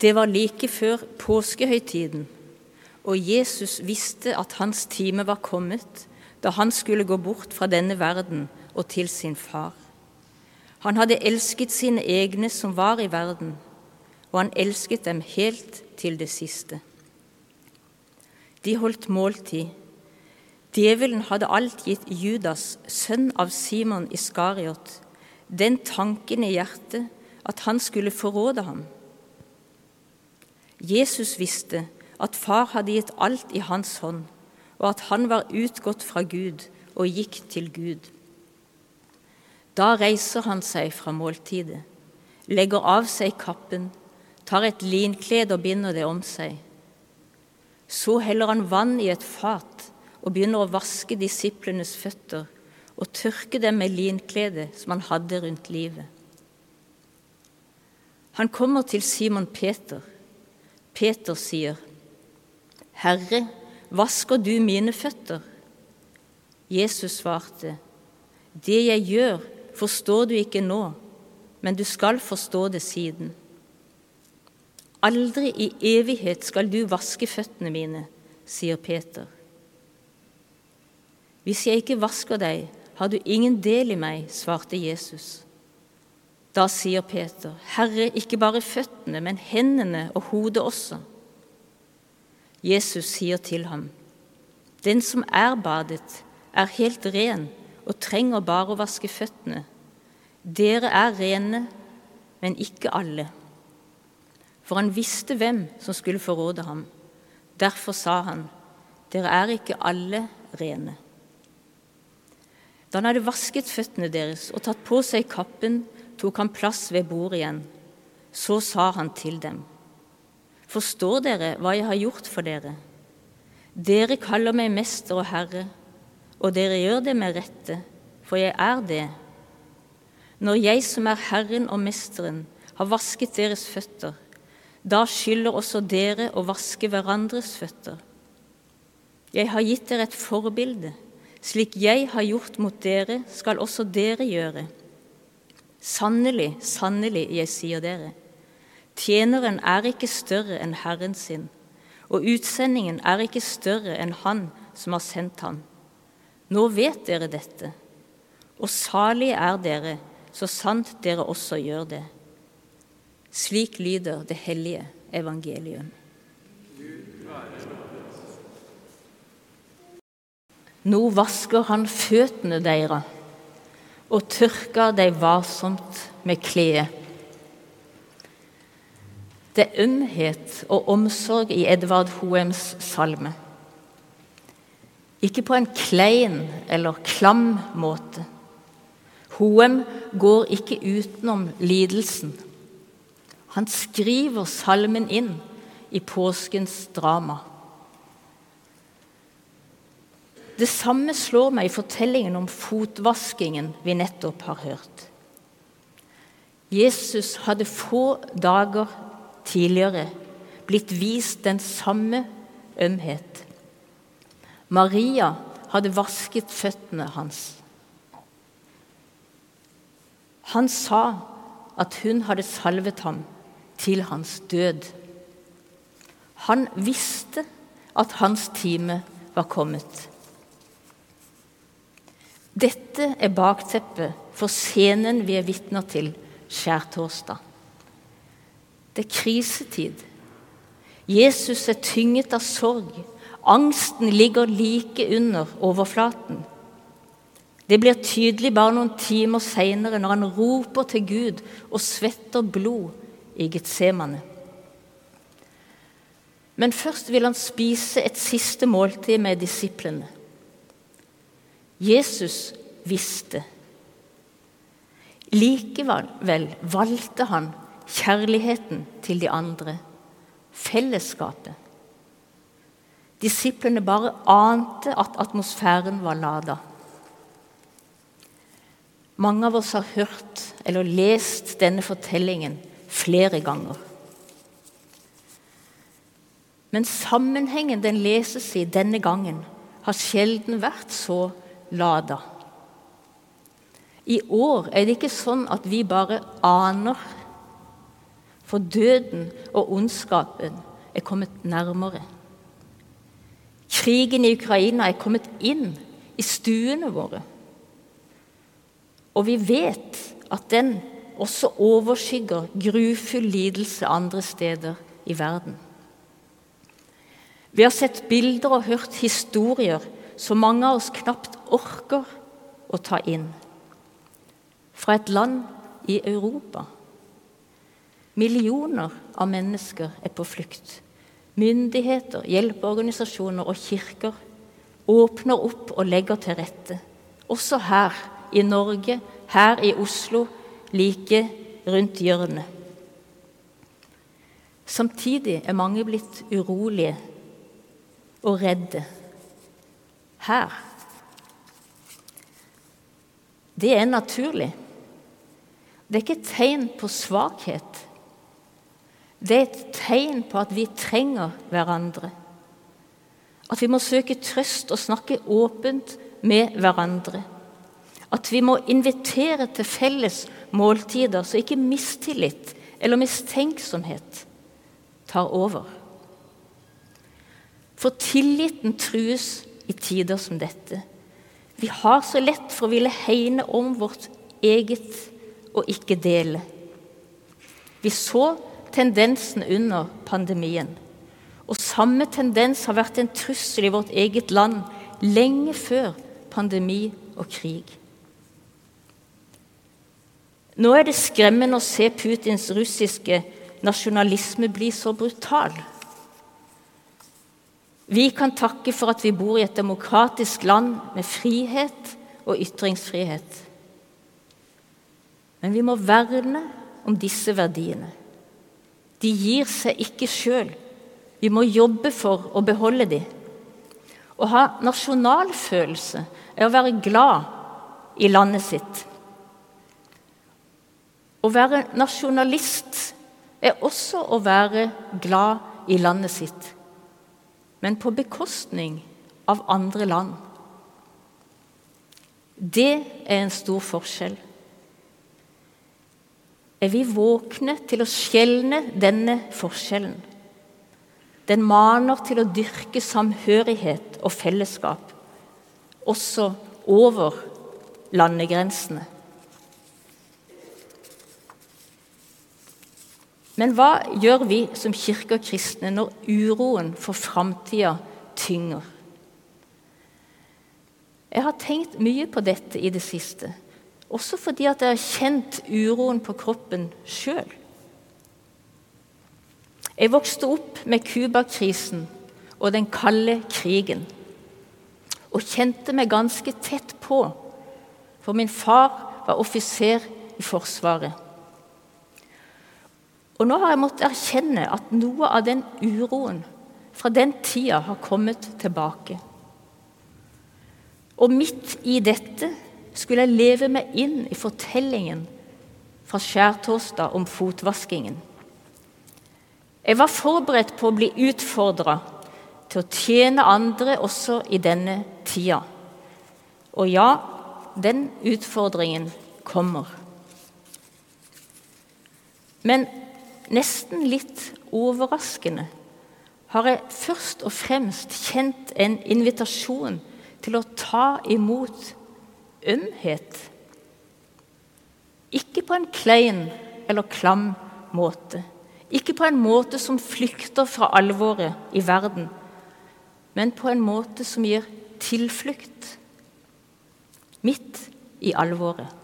Det var like før påskehøytiden, og Jesus visste at hans time var kommet da han skulle gå bort fra denne verden og til sin far. Han hadde elsket sine egne som var i verden, og han elsket dem helt til det siste. De holdt måltid. Djevelen hadde alt gitt Judas, sønn av Simon Iskariot, den tanken i hjertet at han skulle forråde ham. Jesus visste at far hadde gitt alt i hans hånd, og at han var utgått fra Gud og gikk til Gud. Da reiser han seg fra måltidet, legger av seg kappen, tar et linklede og binder det om seg. Så heller han vann i et fat og begynner å vaske disiplenes føtter og tørke dem med linkledet som han hadde rundt livet. Han kommer til Simon Peter. Peter sier, 'Herre, vasker du mine føtter?' Jesus svarte, 'Det jeg gjør, forstår du ikke nå, men du skal forstå det siden.' Aldri i evighet skal du vaske føttene mine, sier Peter. Hvis jeg ikke vasker deg, har du ingen del i meg, svarte Jesus. Da sier Peter, Herre, ikke bare føttene, men hendene og hodet også. Jesus sier til ham, Den som er badet, er helt ren og trenger bare å vaske føttene. Dere er rene, men ikke alle. For han visste hvem som skulle forråde ham. Derfor sa han, Dere er ikke alle rene. Da han hadde vasket føttene deres og tatt på seg kappen, tok han plass ved bordet igjen. Så sa han til dem, Forstår dere hva jeg har gjort for dere? Dere kaller meg mester og herre, og dere gjør det med rette, for jeg er det. Når jeg som er Herren og Mesteren, har vasket deres føtter, da skylder også dere å vaske hverandres føtter. Jeg har gitt dere et forbilde. Slik jeg har gjort mot dere, skal også dere gjøre. Sannelig, sannelig, jeg sier dere, tjeneren er ikke større enn Herren sin, og utsendingen er ikke større enn Han som har sendt ham. Nå vet dere dette, og salige er dere, så sant dere også gjør det. Slik lyder det hellige evangelium. Nå vasker han føttene deres og tørker dem varsomt med kledet. Det er ømhet og omsorg i Edvard Hoems salme. Ikke på en klein eller klam måte. Hoem går ikke utenom lidelsen. Han skriver salmen inn i påskens drama. Det samme slår meg i fortellingen om fotvaskingen vi nettopp har hørt. Jesus hadde få dager tidligere blitt vist den samme ømhet. Maria hadde vasket føttene hans. Han sa at hun hadde salvet ham til hans død. Han visste at hans time var kommet. Dette er bakteppet for scenen vi er vitner til skjærtorsdag. Det er krisetid. Jesus er tynget av sorg. Angsten ligger like under overflaten. Det blir tydelig bare noen timer seinere når han roper til Gud og svetter blod i Getsemane. Men først vil han spise et siste måltid med disiplene. Jesus visste. Likevel valgte han kjærligheten til de andre, fellesskapet. Disiplene bare ante at atmosfæren var lada. Mange av oss har hørt eller lest denne fortellingen flere ganger. Men sammenhengen den leses i denne gangen, har sjelden vært så lada. I år er det ikke sånn at vi bare aner. For døden og ondskapen er kommet nærmere. Krigen i Ukraina er kommet inn i stuene våre. Og vi vet at den også overskygger grufull lidelse andre steder i verden. Vi har sett bilder og hørt historier som mange av oss knapt orker å ta inn. Fra et land i Europa. Millioner av mennesker er på flukt. Myndigheter, hjelpeorganisasjoner og kirker åpner opp og legger til rette. Også her i Norge, her i Oslo, like rundt hjørnet. Samtidig er mange blitt urolige og redde. Her. Det er naturlig. Det er ikke et tegn på svakhet. Det er et tegn på at vi trenger hverandre. At vi må søke trøst og snakke åpent med hverandre. At vi må invitere til felles måltider, så ikke mistillit eller mistenksomhet tar over. For tilliten trues i tider som dette. Vi har så lett for å ville hegne om vårt eget og ikke dele. Vi så tendensen under pandemien. Og samme tendens har vært en trussel i vårt eget land lenge før pandemi og krig. Nå er det skremmende å se Putins russiske nasjonalisme bli så brutal. Vi kan takke for at vi bor i et demokratisk land med frihet og ytringsfrihet. Men vi må verne om disse verdiene. De gir seg ikke sjøl. Vi må jobbe for å beholde dem. Å ha nasjonalfølelse er å være glad i landet sitt. Å være nasjonalist er også å være glad i landet sitt, men på bekostning av andre land. Det er en stor forskjell. Er vi våkne til å skjelne denne forskjellen? Den maner til å dyrke samhørighet og fellesskap, også over landegrensene. Men hva gjør vi som kirke og kristne når uroen for framtida tynger? Jeg har tenkt mye på dette i det siste, også fordi at jeg har kjent uroen på kroppen sjøl. Jeg vokste opp med Cuba-krisen og den kalde krigen og kjente meg ganske tett på, for min far var offiser i Forsvaret. Og nå har jeg måttet erkjenne at noe av den uroen fra den tida har kommet tilbake. Og midt i dette skulle jeg leve meg inn i fortellingen fra skjærtorsdag om fotvaskingen. Jeg var forberedt på å bli utfordra til å tjene andre også i denne tida. Og ja, den utfordringen kommer. Men nesten litt overraskende, har jeg først og fremst kjent en invitasjon til å ta imot ømhet. Ikke på en klein eller klam måte. Ikke på en måte som flykter fra alvoret i verden, men på en måte som gir tilflukt midt i alvoret.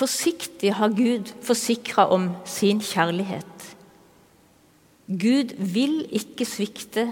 Forsiktig har Gud forsikra om sin kjærlighet. Gud vil ikke svikte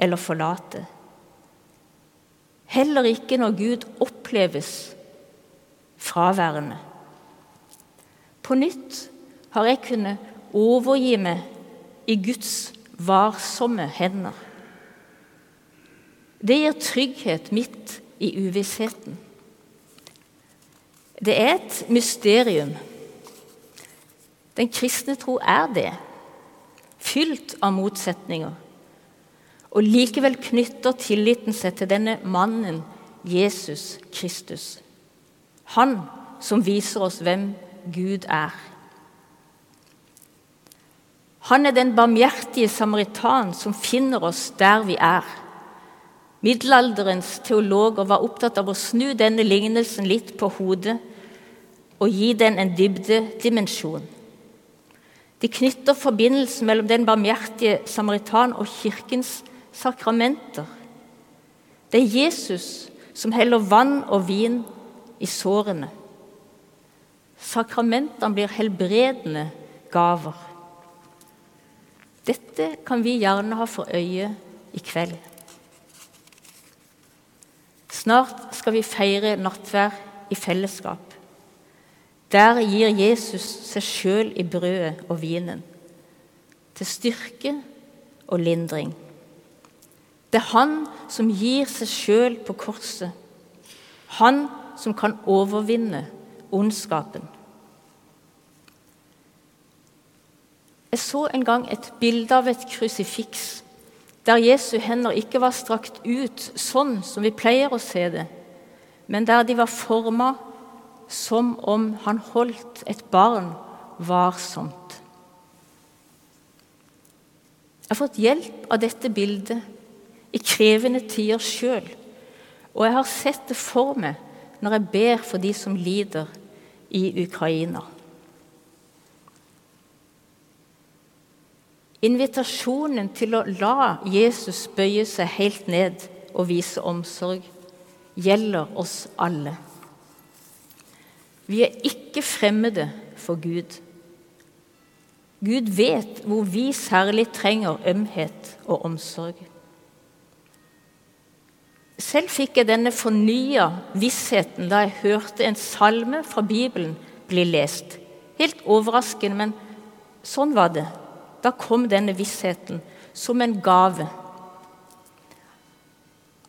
eller forlate. Heller ikke når Gud oppleves fraværende. På nytt har jeg kunnet overgi meg i Guds varsomme hender. Det gir trygghet midt i uvissheten. Det er et mysterium. Den kristne tro er det. Fylt av motsetninger. Og likevel knytter tilliten seg til denne mannen, Jesus Kristus. Han som viser oss hvem Gud er. Han er den barmhjertige samaritan som finner oss der vi er. Middelalderens teologer var opptatt av å snu denne lignelsen litt på hodet og gi den en dybdedimensjon. De knytter forbindelsen mellom den barmhjertige samaritan og kirkens sakramenter. Det er Jesus som heller vann og vin i sårene. Sakramentene blir helbredende gaver. Dette kan vi gjerne ha for øye i kveld. Snart skal vi feire nattvær i fellesskap. Der gir Jesus seg sjøl i brødet og vinen, til styrke og lindring. Det er han som gir seg sjøl på korset. Han som kan overvinne ondskapen. Jeg så en gang et bilde av et krusifiks der Jesu hender ikke var strakt ut sånn som vi pleier å se det, men der de var forma som om han holdt et barn varsomt. Jeg har fått hjelp av dette bildet i krevende tider sjøl, og jeg har sett det for meg når jeg ber for de som lider i Ukraina. Invitasjonen til å la Jesus bøye seg helt ned og vise omsorg gjelder oss alle. Vi er ikke fremmede for Gud. Gud vet hvor vi særlig trenger ømhet og omsorg. Selv fikk jeg denne fornya vissheten da jeg hørte en salme fra Bibelen bli lest. Helt overraskende, men sånn var det. Da kom denne vissheten som en gave.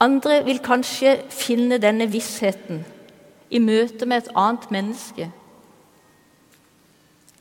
Andre vil kanskje finne denne vissheten i møte med et annet menneske,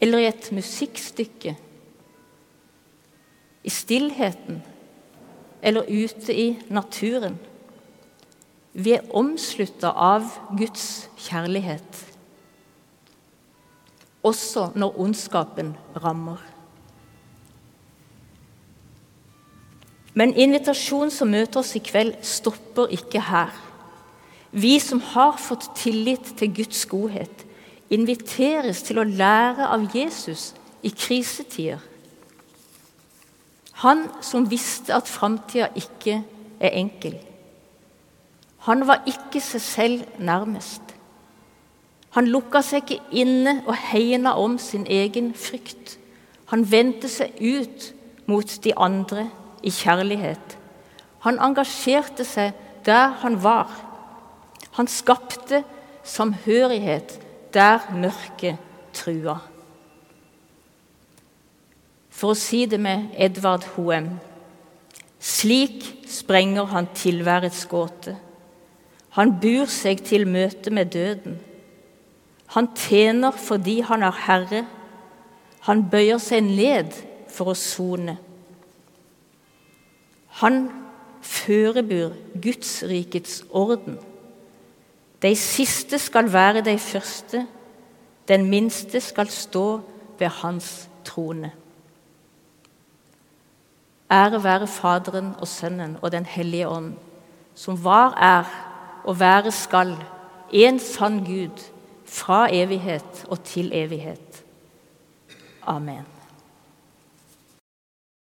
eller i et musikkstykke, i stillheten eller ute i naturen. Vi er omslutta av Guds kjærlighet, også når ondskapen rammer. Men invitasjonen som møter oss i kveld, stopper ikke her. Vi som har fått tillit til Guds godhet, inviteres til å lære av Jesus i krisetider. Han som visste at framtida ikke er enkel. Han var ikke seg selv nærmest. Han lukka seg ikke inne og hegna om sin egen frykt. Han vendte seg ut mot de andre i kjærlighet. Han engasjerte seg der han var han skapte samhørighet der mørket trua. For å si det med Edvard Hoem slik sprenger han tilværets gåte. Han bur seg til møte med døden. Han tjener fordi han er herre. Han bøyer seg ned for å sone. Han førebur Gudsrikets orden. De siste skal være de første, den minste skal stå ved hans trone. Ære være Faderen og Sønnen og Den hellige ånd, som var, er og være skal, en sann Gud, fra evighet og til evighet. Amen.